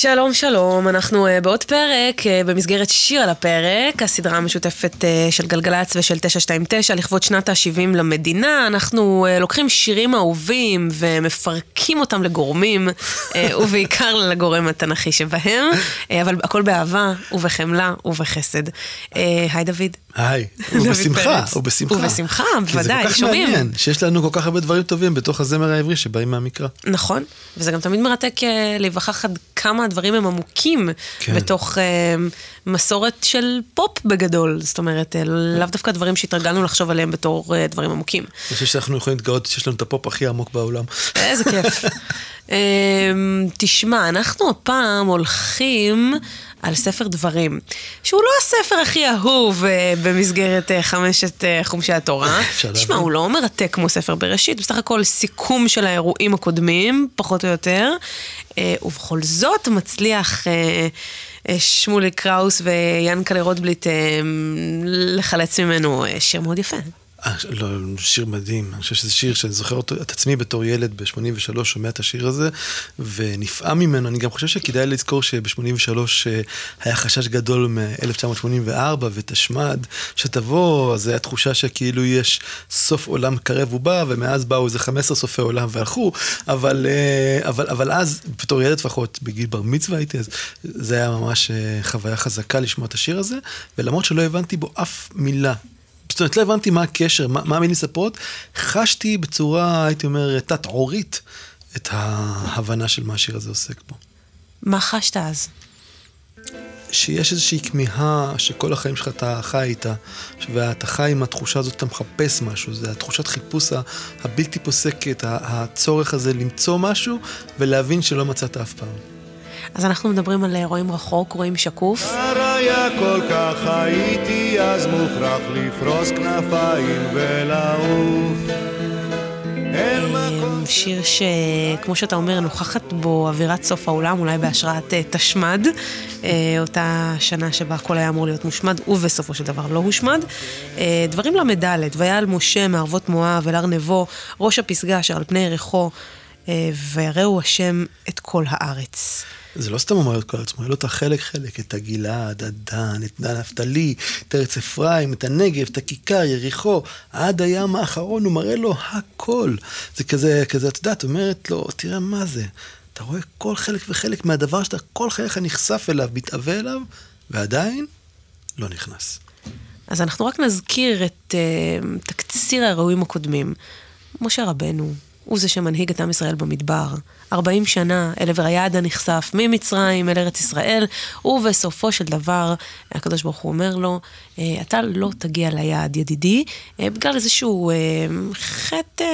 שלום שלום, אנחנו uh, בעוד פרק uh, במסגרת שיר על הפרק, הסדרה המשותפת uh, של גלגלצ ושל 929 לכבוד שנת ה-70 למדינה. אנחנו uh, לוקחים שירים אהובים ומפרקים אותם לגורמים, uh, ובעיקר לגורם התנ"כי שבהם, uh, אבל הכל באהבה ובחמלה ובחסד. Uh, היי דוד. היי, ובשמחה, ובשמחה. ובשמחה, בוודאי, כי זה כל כך שומעים. מעניין, שיש לנו כל כך הרבה דברים טובים בתוך הזמר העברי שבאים מהמקרא. נכון, וזה גם תמיד מרתק אה, להיווכח עד כמה הדברים הם עמוקים כן. בתוך אה, מסורת של פופ בגדול. זאת אומרת, אה, לאו דווקא דברים שהתרגלנו לחשוב עליהם בתור אה, דברים עמוקים. אני חושב שאנחנו יכולים להתגאות שיש לנו את הפופ הכי עמוק בעולם. איזה כיף. אמ, תשמע, אנחנו הפעם הולכים על ספר דברים, שהוא לא הספר הכי אהוב אה, במסגרת אה, חמשת אה, חומשי התורה. תשמע. הוא לא מרתק כמו ספר בראשית, בסך הכל סיכום של האירועים הקודמים, פחות או יותר, ובכל זאת מצליח... שמולי קראוס ויאנקלה רוטבליט לחלץ ממנו שיר מאוד יפה. אה, לא, שיר מדהים, אני חושב שזה שיר שאני זוכר אותו, את עצמי בתור ילד ב-83 שומע את השיר הזה, ונפעם ממנו, אני גם חושב שכדאי לזכור שב-83 היה חשש גדול מ-1984 ותשמ"ד, שתבוא, אז הייתה תחושה שכאילו יש סוף עולם קרב ובא, ומאז באו איזה 15 סופי עולם והלכו, אבל, אה, אבל, אבל אז, בתור ילד לפחות, בגיל בר מצווה הייתי, אז זה היה ממש אה, חוויה חזקה לשמוע את השיר הזה, ולמרות שלא הבנתי בו אף מילה. זאת אומרת, לא הבנתי מה הקשר, מה, מה המילים מספרות, חשתי בצורה, הייתי אומר, תת-עורית, את ההבנה של מה השיר הזה עוסק בו. מה חשת אז? שיש איזושהי כמיהה שכל החיים שלך אתה חי איתה, ואתה חי עם התחושה הזאת, אתה מחפש משהו, זה התחושת חיפוש הבלתי פוסקת, הצורך הזה למצוא משהו ולהבין שלא מצאת אף פעם. אז אנחנו מדברים על אה, רואים רחוק, רואים שקוף. היה כל כך הייתי אז מוכרח לפרוס כנפיים ולעוף מקום שיר שכמו שאתה אומר, נוכחת בו אווירת סוף העולם, אולי בהשראת אה, תשמד, אה, אותה שנה שבה הכל היה אמור להיות מושמד, ובסופו של דבר לא הושמד. אה, דברים ל"ד, ויעל משה מערבות מואב, אל הר נבו, ראש הפסגה אשר על פני יריחו, אה, ויראו השם את כל הארץ. זה לא סתם אומר את כל עצמו, היה לו את החלק חלק, את הגלעד, הדן, את נפתלי, את ארץ אפרים, את הנגב, את הכיכר, יריחו, עד הים האחרון, הוא מראה לו הכל. זה כזה, כזה, את יודעת, אומרת לו, תראה מה זה. אתה רואה כל חלק וחלק מהדבר שאתה כל חייך נחשף אליו, מתאווה אליו, ועדיין לא נכנס. אז אנחנו רק נזכיר את uh, תקציר האירועים הקודמים. משה רבנו הוא זה שמנהיג את עם ישראל במדבר. 40 שנה אל עבר היעד הנכסף, ממצרים אל ארץ ישראל, ובסופו של דבר, הקדוש ברוך הוא אומר לו, "אה, אתה לא תגיע ליעד, ידידי, אה, בגלל איזשהו אה, חטא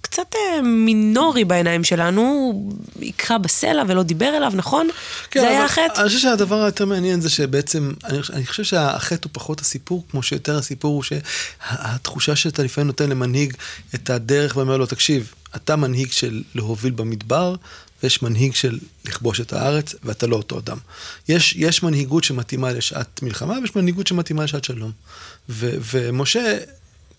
קצת מינורי בעיניים שלנו, הוא היכה בסלע ולא דיבר אליו, נכון? כן, זה היה החטא? אני חושב שהדבר היותר מעניין זה שבעצם, אני, אני חושב שהחטא הוא פחות הסיפור, כמו שיותר הסיפור הוא שהתחושה שאתה לפעמים נותן למנהיג את הדרך ואומר לו, תקשיב, אתה מנהיג של להוביל במדבר, ויש מנהיג של לכבוש את הארץ, ואתה לא אותו אדם. יש, יש מנהיגות שמתאימה לשעת מלחמה, ויש מנהיגות שמתאימה לשעת שלום. ו, ומשה...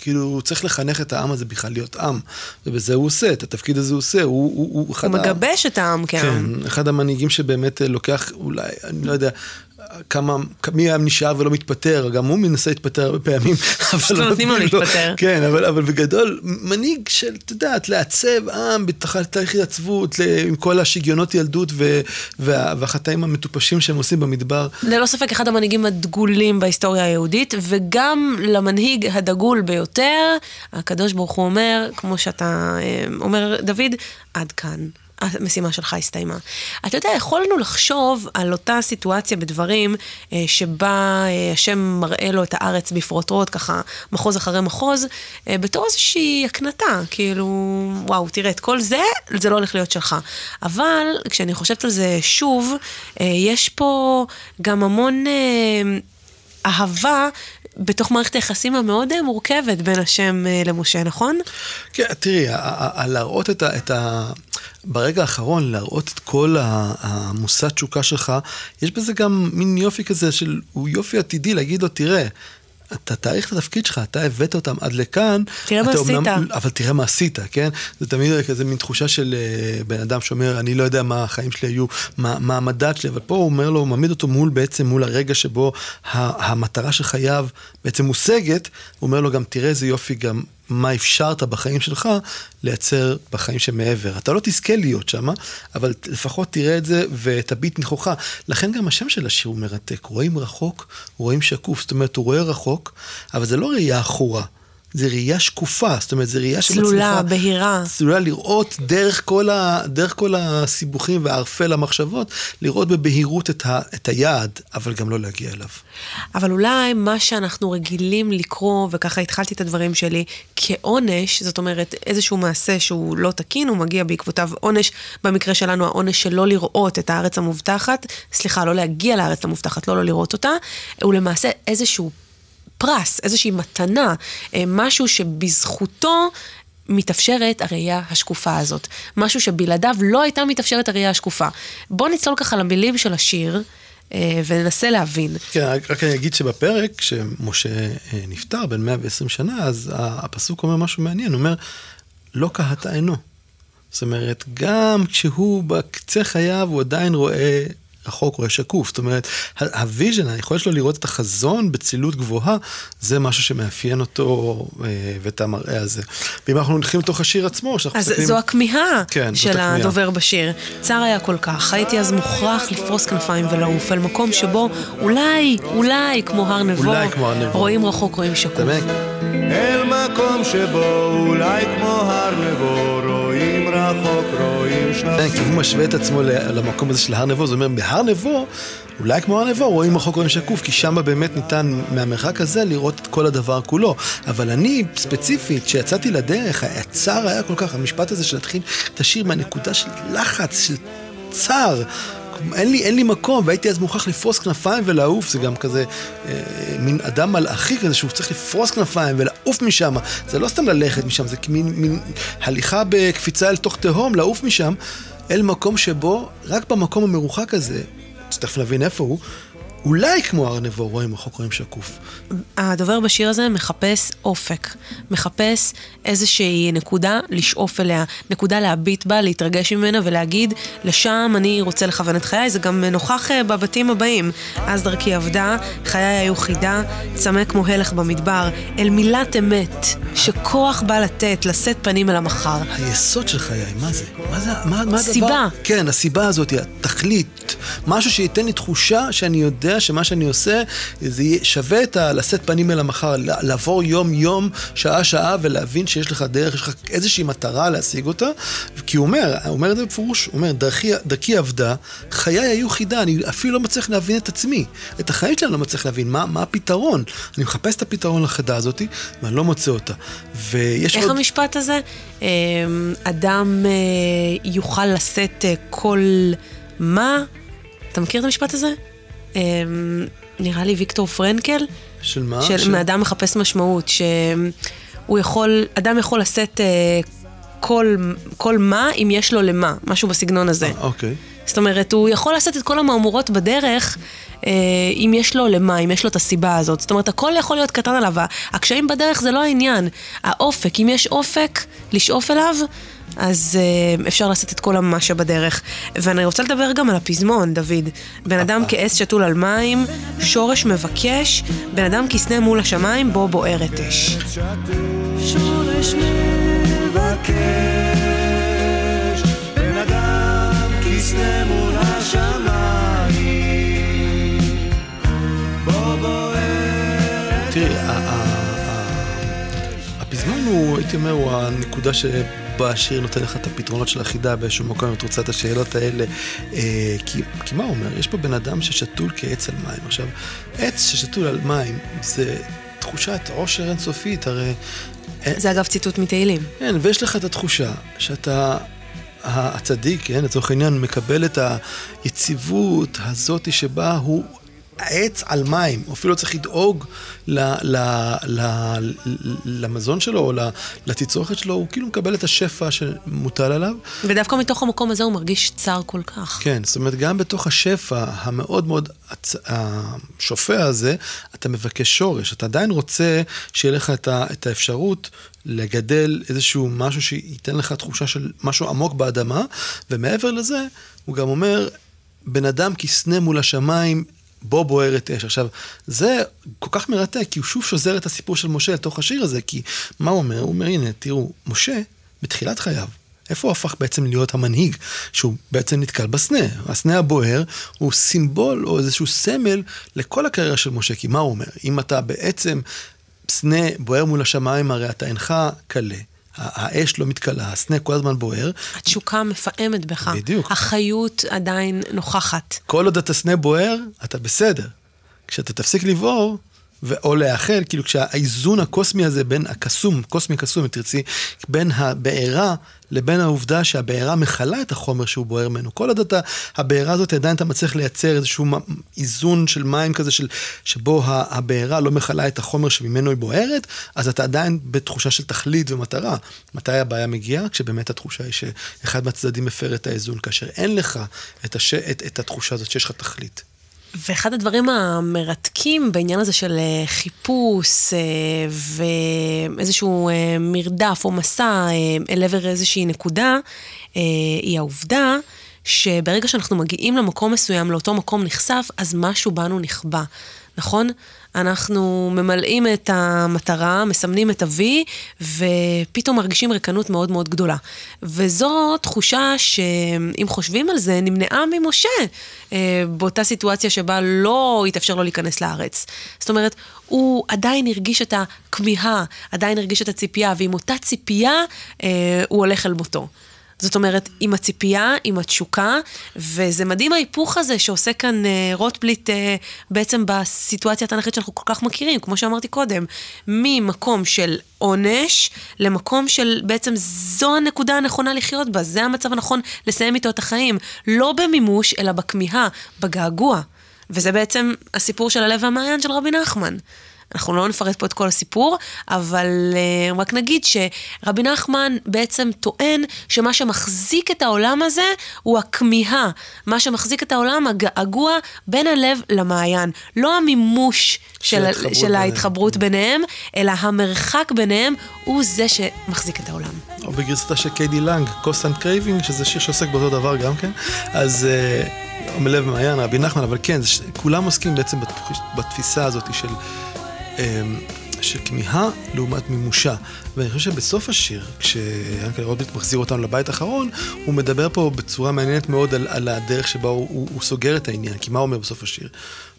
כאילו, הוא צריך לחנך את העם הזה בכלל להיות עם, ובזה הוא עושה, את התפקיד הזה הוא עושה, הוא, הוא, הוא אחד הוא מגבש את העם כעם. כן, אחד המנהיגים שבאמת אה, לוקח אולי, אני לא יודע, כמה, מי היה נשאר ולא מתפטר, גם הוא מנסה להתפטר הרבה פעמים. אבל לא נותנים לו נותנים להתפטר. כן, אבל, אבל בגדול, מנהיג של, את יודעת, לעצב עם בתהליך התעצבות, עם כל השיגיונות ילדות ו, וה, והחטאים המטופשים שהם עושים במדבר. ללא ספק אחד המנהיגים הדגולים בהיסטוריה היהודית, וגם למנהיג הדגול ביותר, הקדוש ברוך הוא אומר, כמו שאתה אה, אומר, דוד, עד כאן. המשימה שלך הסתיימה. אתה יודע, יכולנו לחשוב על אותה סיטואציה בדברים אה, שבה אה, השם מראה לו את הארץ בפרוטרוט, ככה מחוז אחרי מחוז, אה, בתור איזושהי הקנטה, כאילו, וואו, תראה, את כל זה, זה לא הולך להיות שלך. אבל כשאני חושבת על זה שוב, יש פה גם המון אה, אהבה בתוך מערכת היחסים המאוד אה, מורכבת בין השם אה, למשה, נכון? כן, תראי, להראות את ה... את ה... ברגע האחרון, להראות את כל המושא תשוקה שלך, יש בזה גם מין יופי כזה של, הוא יופי עתידי, להגיד לו, תראה, אתה תעריך את התפקיד שלך, אתה הבאת אותם עד לכאן. תראה מה עשית. אבל תראה מה עשית, כן? זה תמיד כזה מין תחושה של אה, בן אדם שאומר, אני לא יודע מה החיים שלי היו, מה, מה המדד שלי, אבל פה הוא אומר לו, הוא מעמיד אותו מול בעצם, מול הרגע שבו המטרה של חייו בעצם מושגת, הוא אומר לו גם, תראה איזה יופי גם. מה אפשרת בחיים שלך לייצר בחיים שמעבר. אתה לא תזכה להיות שם, אבל לפחות תראה את זה ותביט נכוחה. לכן גם השם של השיר הוא מרתק. רואים רחוק, רואים שקוף. זאת אומרת, הוא רואה רחוק, אבל זה לא ראייה עכורה. זה ראייה שקופה, זאת אומרת, זה ראייה שמצליחה... צלולה, בהירה. צלולה לראות דרך כל, ה, דרך כל הסיבוכים והערפל המחשבות, לראות בבהירות את, ה, את היעד, אבל גם לא להגיע אליו. אבל אולי מה שאנחנו רגילים לקרוא, וככה התחלתי את הדברים שלי, כעונש, זאת אומרת, איזשהו מעשה שהוא לא תקין, הוא מגיע בעקבותיו עונש, במקרה שלנו העונש של לא לראות את הארץ המובטחת, סליחה, לא להגיע לארץ המובטחת, לא לא לראות אותה, הוא למעשה איזשהו פרס, איזושהי מתנה, אה, משהו שבזכותו מתאפשרת הראייה השקופה הזאת. משהו שבלעדיו לא הייתה מתאפשרת הראייה השקופה. בואו נצלול ככה למילים של השיר. אה, וננסה להבין. כן, רק, אני אגיד שבפרק, כשמשה אה, נפטר בן 120 שנה, אז הפסוק אומר משהו מעניין, הוא אומר, לא כהתה עינו. זאת אומרת, גם כשהוא בקצה חייו, הוא עדיין רואה רחוק, רואה שקוף. זאת אומרת, ה vision, היכולת שלו לראות את החזון בצלילות גבוהה, זה משהו שמאפיין אותו אה, ואת המראה הזה. ואם אנחנו הולכים לתוך השיר עצמו, שאנחנו אז מסתכלים... זו הכמיהה כן, של. הדובר בשיר. צר היה כל כך, הייתי אז מוכרח לפרוס כנפיים ולעוף אל מקום שבו אולי, אולי כמו הר נבו, אולי כמו הר נבו. רואים רחוק, רואים שקוף. אל מקום שבו אולי כמו הר נבו רואים רחוק, רואים כן, כי הוא משווה את עצמו למקום הזה של הר נבו, זה אומר, בהר נבו, אולי כמו הר נבו, רואים רחוק רואים שקוף, כי שם באמת ניתן מהמרחק הזה לראות את כל הדבר כולו. אבל אני, ספציפית, כשיצאתי לדרך, הצער היה כל כך, המשפט הזה של להתחיל את השיר מהנקודה של לחץ, של צער. אין לי, אין לי מקום, והייתי אז מוכרח לפרוס כנפיים ולעוף, זה גם כזה אה, מין אדם מלאכי כזה שהוא צריך לפרוס כנפיים ולעוף משם. זה לא סתם ללכת משם, זה מין, מין הליכה בקפיצה אל תוך תהום, לעוף משם, אל מקום שבו, רק במקום המרוחק הזה, שתכף נבין איפה הוא, אולי כמו הר נבו רואים רחוק רואים שקוף. הדובר בשיר הזה מחפש אופק, מחפש איזושהי נקודה לשאוף אליה, נקודה להביט בה, להתרגש ממנה ולהגיד, לשם אני רוצה לכוון את חיי, זה גם נוכח אה, בבתים הבאים. אז דרכי עבדה, חיי היו חידה, צמא כמו הלך במדבר, אל מילת אמת, שכוח בא לתת, לשאת פנים אל המחר. היסוד של חיי, מה זה? מה זה? מה, מה הדבר? סיבה. כן, הסיבה הזאת, התכלית. משהו שייתן לי תחושה שאני יודע שמה שאני עושה, זה שווה את ה... לשאת פנים אל המחר, לעבור יום-יום, שעה-שעה, ולהבין שיש לך דרך, יש לך איזושהי מטרה להשיג אותה. כי הוא אומר, הוא אומר את זה בפירוש, הוא אומר, דרכי, דרכי עבדה, חיי היו חידה, אני אפילו לא מצליח להבין את עצמי. את החיים שלי אני לא מצליח להבין, מה, מה הפתרון? אני מחפש את הפתרון לחידה הזאת, ואני לא מוצא אותה. ויש איך עוד... המשפט הזה? אמ, אדם אה, יוכל לשאת אה, כל מה? אתה מכיר את המשפט הזה? אמ, נראה לי ויקטור פרנקל. של מה? של של- מאדם מחפש משמעות, שהוא יכול, אדם יכול לשאת אה, כל, כל מה אם יש לו למה, משהו בסגנון הזה. אוקיי. זאת אומרת, הוא יכול לשאת את כל המהמורות בדרך, אה, אם יש לו למה, אם יש לו את הסיבה הזאת. זאת אומרת, הכל יכול להיות קטן עליו. הקשיים בדרך זה לא העניין. האופק, אם יש אופק לשאוף אליו, אז אה, אפשר לשאת את כל המה שבדרך. ואני רוצה לדבר גם על הפזמון, דוד. בן אדם כעץ שתול על מים, שורש מבקש, בן אדם כסנה מול השמיים, בו בוערת אש. שורש מבקש, בן אדם כסנה מול השמיים, הפזמון הוא, הייתי אומר, הוא הנקודה שבה השיר נותן לך את הפתרונות של החידה באיזשהו מקום, אם את רוצה את השאלות האלה. אה, כי, כי מה הוא אומר? יש פה בן אדם ששתול כעץ על מים. עכשיו, עץ ששתול על מים זה תחושת עושר אינסופית, הרי... זה אגב ציטוט מתהילים. כן, ויש לך את התחושה שאתה, הצדיק, כן, לצורך העניין, מקבל את היציבות הזאת שבה הוא העץ על מים, הוא אפילו לא צריך לדאוג ל, ל, ל, למזון שלו או לתצרוכת שלו, הוא כאילו מקבל את השפע שמוטל עליו. ודווקא מתוך המקום הזה הוא מרגיש צר כל כך. כן, זאת אומרת, גם בתוך השפע המאוד מאוד הצ... השופע הזה, אתה מבקש שורש. אתה עדיין רוצה שיהיה לך את, ה... את האפשרות לגדל איזשהו משהו שייתן לך תחושה של משהו עמוק באדמה, ומעבר לזה, הוא גם אומר, בן אדם כסנה מול השמיים, בו בוערת אש. עכשיו, זה כל כך מרתק, כי הוא שוב שוזר את הסיפור של משה לתוך השיר הזה, כי מה הוא אומר? הוא אומר, הנה, תראו, משה, בתחילת חייו, איפה הוא הפך בעצם להיות המנהיג? שהוא בעצם נתקל בסנה. הסנה הבוער הוא סימבול או איזשהו סמל לכל הקריירה של משה, כי מה הוא אומר? אם אתה בעצם סנה בוער מול השמיים, הרי אתה אינך קלה. האש לא מתכלה, הסנה כל הזמן בוער. התשוקה מפעמת בך. בדיוק. החיות עדיין נוכחת. כל עוד אתה סנה בוער, אתה בסדר. כשאתה תפסיק לבעור, או לאחל, כאילו כשהאיזון הקוסמי הזה בין הקסום, קוסמי קסום, אם תרצי, בין הבעירה לבין העובדה שהבעירה מכלה את החומר שהוא בוער ממנו. כל עוד אתה, הבעירה הזאת עדיין אתה מצליח לייצר איזשהו איזון של מים כזה, של, שבו הבעירה לא מכלה את החומר שממנו היא בוערת, אז אתה עדיין בתחושה של תכלית ומטרה. מתי הבעיה מגיעה? כשבאמת התחושה היא שאחד מהצדדים מפר את האיזון, כאשר אין לך את, הש... את, את התחושה הזאת שיש לך תכלית. ואחד הדברים המרתקים בעניין הזה של אה, חיפוש אה, ואיזשהו אה, מרדף או מסע אל עבר איזושהי נקודה, היא העובדה שברגע שאנחנו מגיעים למקום מסוים, לאותו מקום נחשף, אז משהו בנו נכבה, נכון? אנחנו ממלאים את המטרה, מסמנים את ה-V, ופתאום מרגישים ריקנות מאוד מאוד גדולה. וזו תחושה שאם חושבים על זה, נמנעה ממשה אה, באותה סיטואציה שבה לא התאפשר לו להיכנס לארץ. זאת אומרת, הוא עדיין הרגיש את הכמיהה, עדיין הרגיש את הציפייה, ועם אותה ציפייה אה, הוא הולך אל מותו. זאת אומרת, עם הציפייה, עם התשוקה, וזה מדהים ההיפוך הזה שעושה כאן אה, רוטבליט אה, בעצם בסיטואציה התנ"כית שאנחנו כל כך מכירים, כמו שאמרתי קודם, ממקום של עונש למקום של בעצם זו הנקודה הנכונה לחיות בה, זה המצב הנכון לסיים איתו את החיים, לא במימוש, אלא בכמיהה, בגעגוע. וזה בעצם הסיפור של הלב והמעיין של רבי נחמן. אנחנו לא נפרט פה את כל הסיפור, אבל uh, רק נגיד שרבי נחמן בעצם טוען שמה שמחזיק את העולם הזה הוא הכמיהה. מה שמחזיק את העולם, הגעגוע בין הלב למעיין. לא המימוש של, של, של ההתחברות ביניהם, אלא המרחק ביניהם הוא זה שמחזיק את העולם. או בגרסתה של קיי די לאנג, Constant Craving, שזה שיר שעוסק באותו דבר גם כן. אז... אה... מלב מעיין, רבי נחמן, אבל כן, כולם עוסקים בעצם בתפיסה הזאת של של כמיהה לעומת מימושה. ואני חושב שבסוף השיר, כשיאנקל רוטבליט מחזיר אותנו לבית האחרון, הוא מדבר פה בצורה מעניינת מאוד על, על הדרך שבה הוא, הוא, הוא סוגר את העניין. כי מה הוא אומר בסוף השיר?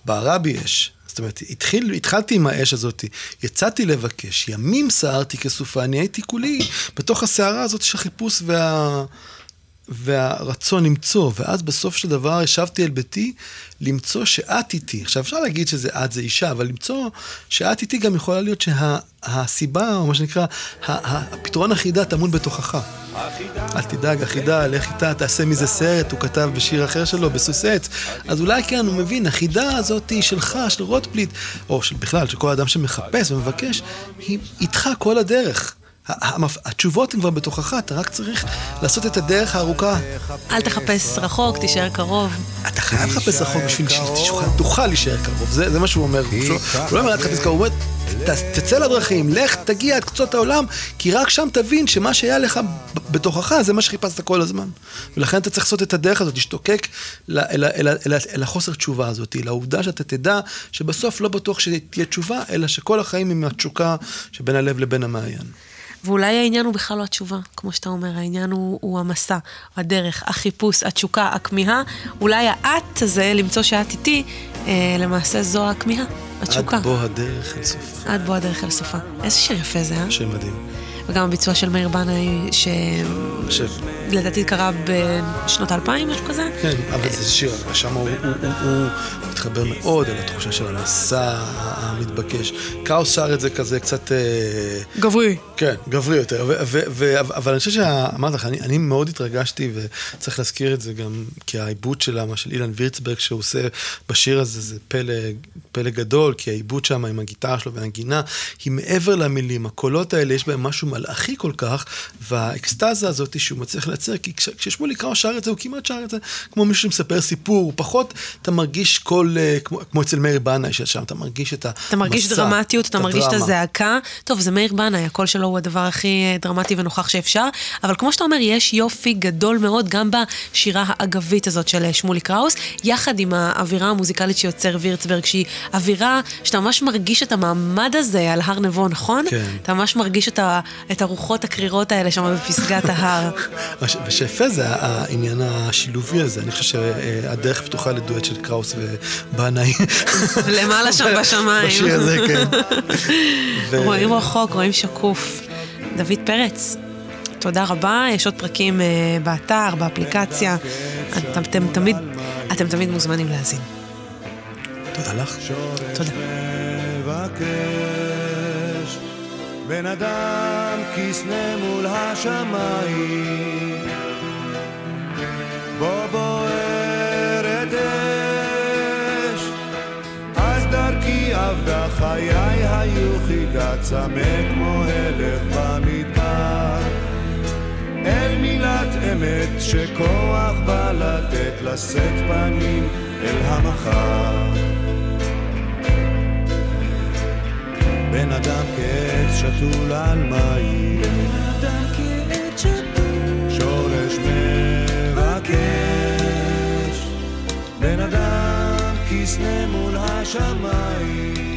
בערה בי אש. זאת אומרת, התחיל, התחלתי עם האש הזאת, יצאתי לבקש, ימים סערתי כסופה, אני הייתי כולי בתוך הסערה הזאת של החיפוש וה... והרצון למצוא, ואז בסוף של דבר ישבתי אל ביתי למצוא שאת איתי. עכשיו אפשר להגיד שזה את זה אישה, אבל למצוא שאת איתי גם יכולה להיות שהסיבה, שה, או מה שנקרא, הפתרון החידה טמון בתוכך. אל תדאג, החידה, לך איתה, תעשה מזה סרט, הוא כתב בשיר אחר שלו, בסוס עץ. אז אולי כן, הוא מבין, החידה הזאת היא שלך, של רוטבליט, או של בכלל, של כל אדם שמחפש ומבקש, היא איתך כל הדרך. התשובות הן כבר בתוכך, אתה רק צריך לעשות את הדרך הארוכה. אל תחפש רחוק, תישאר קרוב. אתה חייב לחפש רחוק בשביל שתוכל להישאר קרוב, זה מה שהוא אומר. הוא לא אומר, אל תחפש קרוב, הוא אומר, תצא לדרכים, לך, תגיע עד קצות העולם, כי רק שם תבין שמה שהיה לך בתוכך זה מה שחיפשת כל הזמן. ולכן אתה צריך לעשות את הדרך הזאת, להשתוקק אל החוסר תשובה הזאת, לעובדה שאתה תדע שבסוף לא בטוח שתהיה תשובה, אלא שכל החיים הם התשוקה שבין הלב לבין המעיין. ואולי העניין הוא בכלל לא התשובה, כמו שאתה אומר, העניין הוא, הוא המסע, הדרך, החיפוש, התשוקה, הכמיהה. אולי האט הזה, למצוא שאת איתי, אה, למעשה זו הכמיהה, התשוקה. עד בוא הדרך אל סופה. עד בוא הדרך אל סופה. איזה שיר יפה זה, אה? שיר מדהים. וגם הביצוע של מאיר בנאי, ש- שלדעתי קרה בשנות האלפיים, משהו כזה. כן, אבל זה שיר, שם הוא מתחבר מאוד אל התחושה של המסע המתבקש. קראוס שר את זה כזה קצת... אה, גברי. כן, גברי יותר, ו- ו- ו- אבל אני חושב שאמרתי לך, אני, אני מאוד התרגשתי, וצריך להזכיר את זה גם, כי העיבוד שלה, של אילן וירצברג, שהוא עושה בשיר הזה, זה פלא, פלא גדול, כי העיבוד שם עם הגיטרה שלו והנגינה, היא מעבר למילים, הקולות האלה, יש בהם משהו מלאכי כל כך, והאקסטזה הזאת שהוא מצליח לייצר, כי כש, כששמולי קראו שר את זה, הוא כמעט שר את זה כמו מישהו שמספר סיפור, פחות, אתה מרגיש קול, אה, כמו, כמו אצל מאיר בנאי שם, אתה מרגיש את המסע, אתה מרגיש דרמטיות, אתה מרגיש את הזעקה. טוב, זה מאיר בנאי, הקול שלו הוא הדבר הכי אה, דרמטי ונוכח שאפשר, אבל כמו שאתה אומר, יש יופי גדול מאוד גם בשירה האגבית הזאת של אה, שמולי קראוס, יחד עם האווירה המוזיקלית שיוצר וירצברג, שהיא אווירה שאתה ממש מרגיש את המעמד הזה על הר נבו, נכון? כן. אתה ממש מרגיש את, ה, את הרוחות הקרירות האלה שם בפסגת ההר. מה שיפה זה העניין השילובי הזה, אני חושב שהדרך פתוחה לדואט של קראוס ובנאי. למעלה שם בשמיים. בשיר הזה, כן. ו... רואים רחוק, רואים שקוף. דוד פרץ, תודה רבה, יש עוד פרקים uh, באתר, באפליקציה. אתם, אתם, תמיד, אתם תמיד מוזמנים להאזין. תודה לך. תודה. בן אדם כסנה מול השמיים, בו בוערת עבדה חיי היו חידה צמא כמו הלך במדבר, אל מילת אמת שכוח בא לתת לשאת פנים אל המחר. בן אדם כעץ שתול על מים. בן אדם כעץ שתול. שורש מבקש. בן אדם כסנה מול השמיים.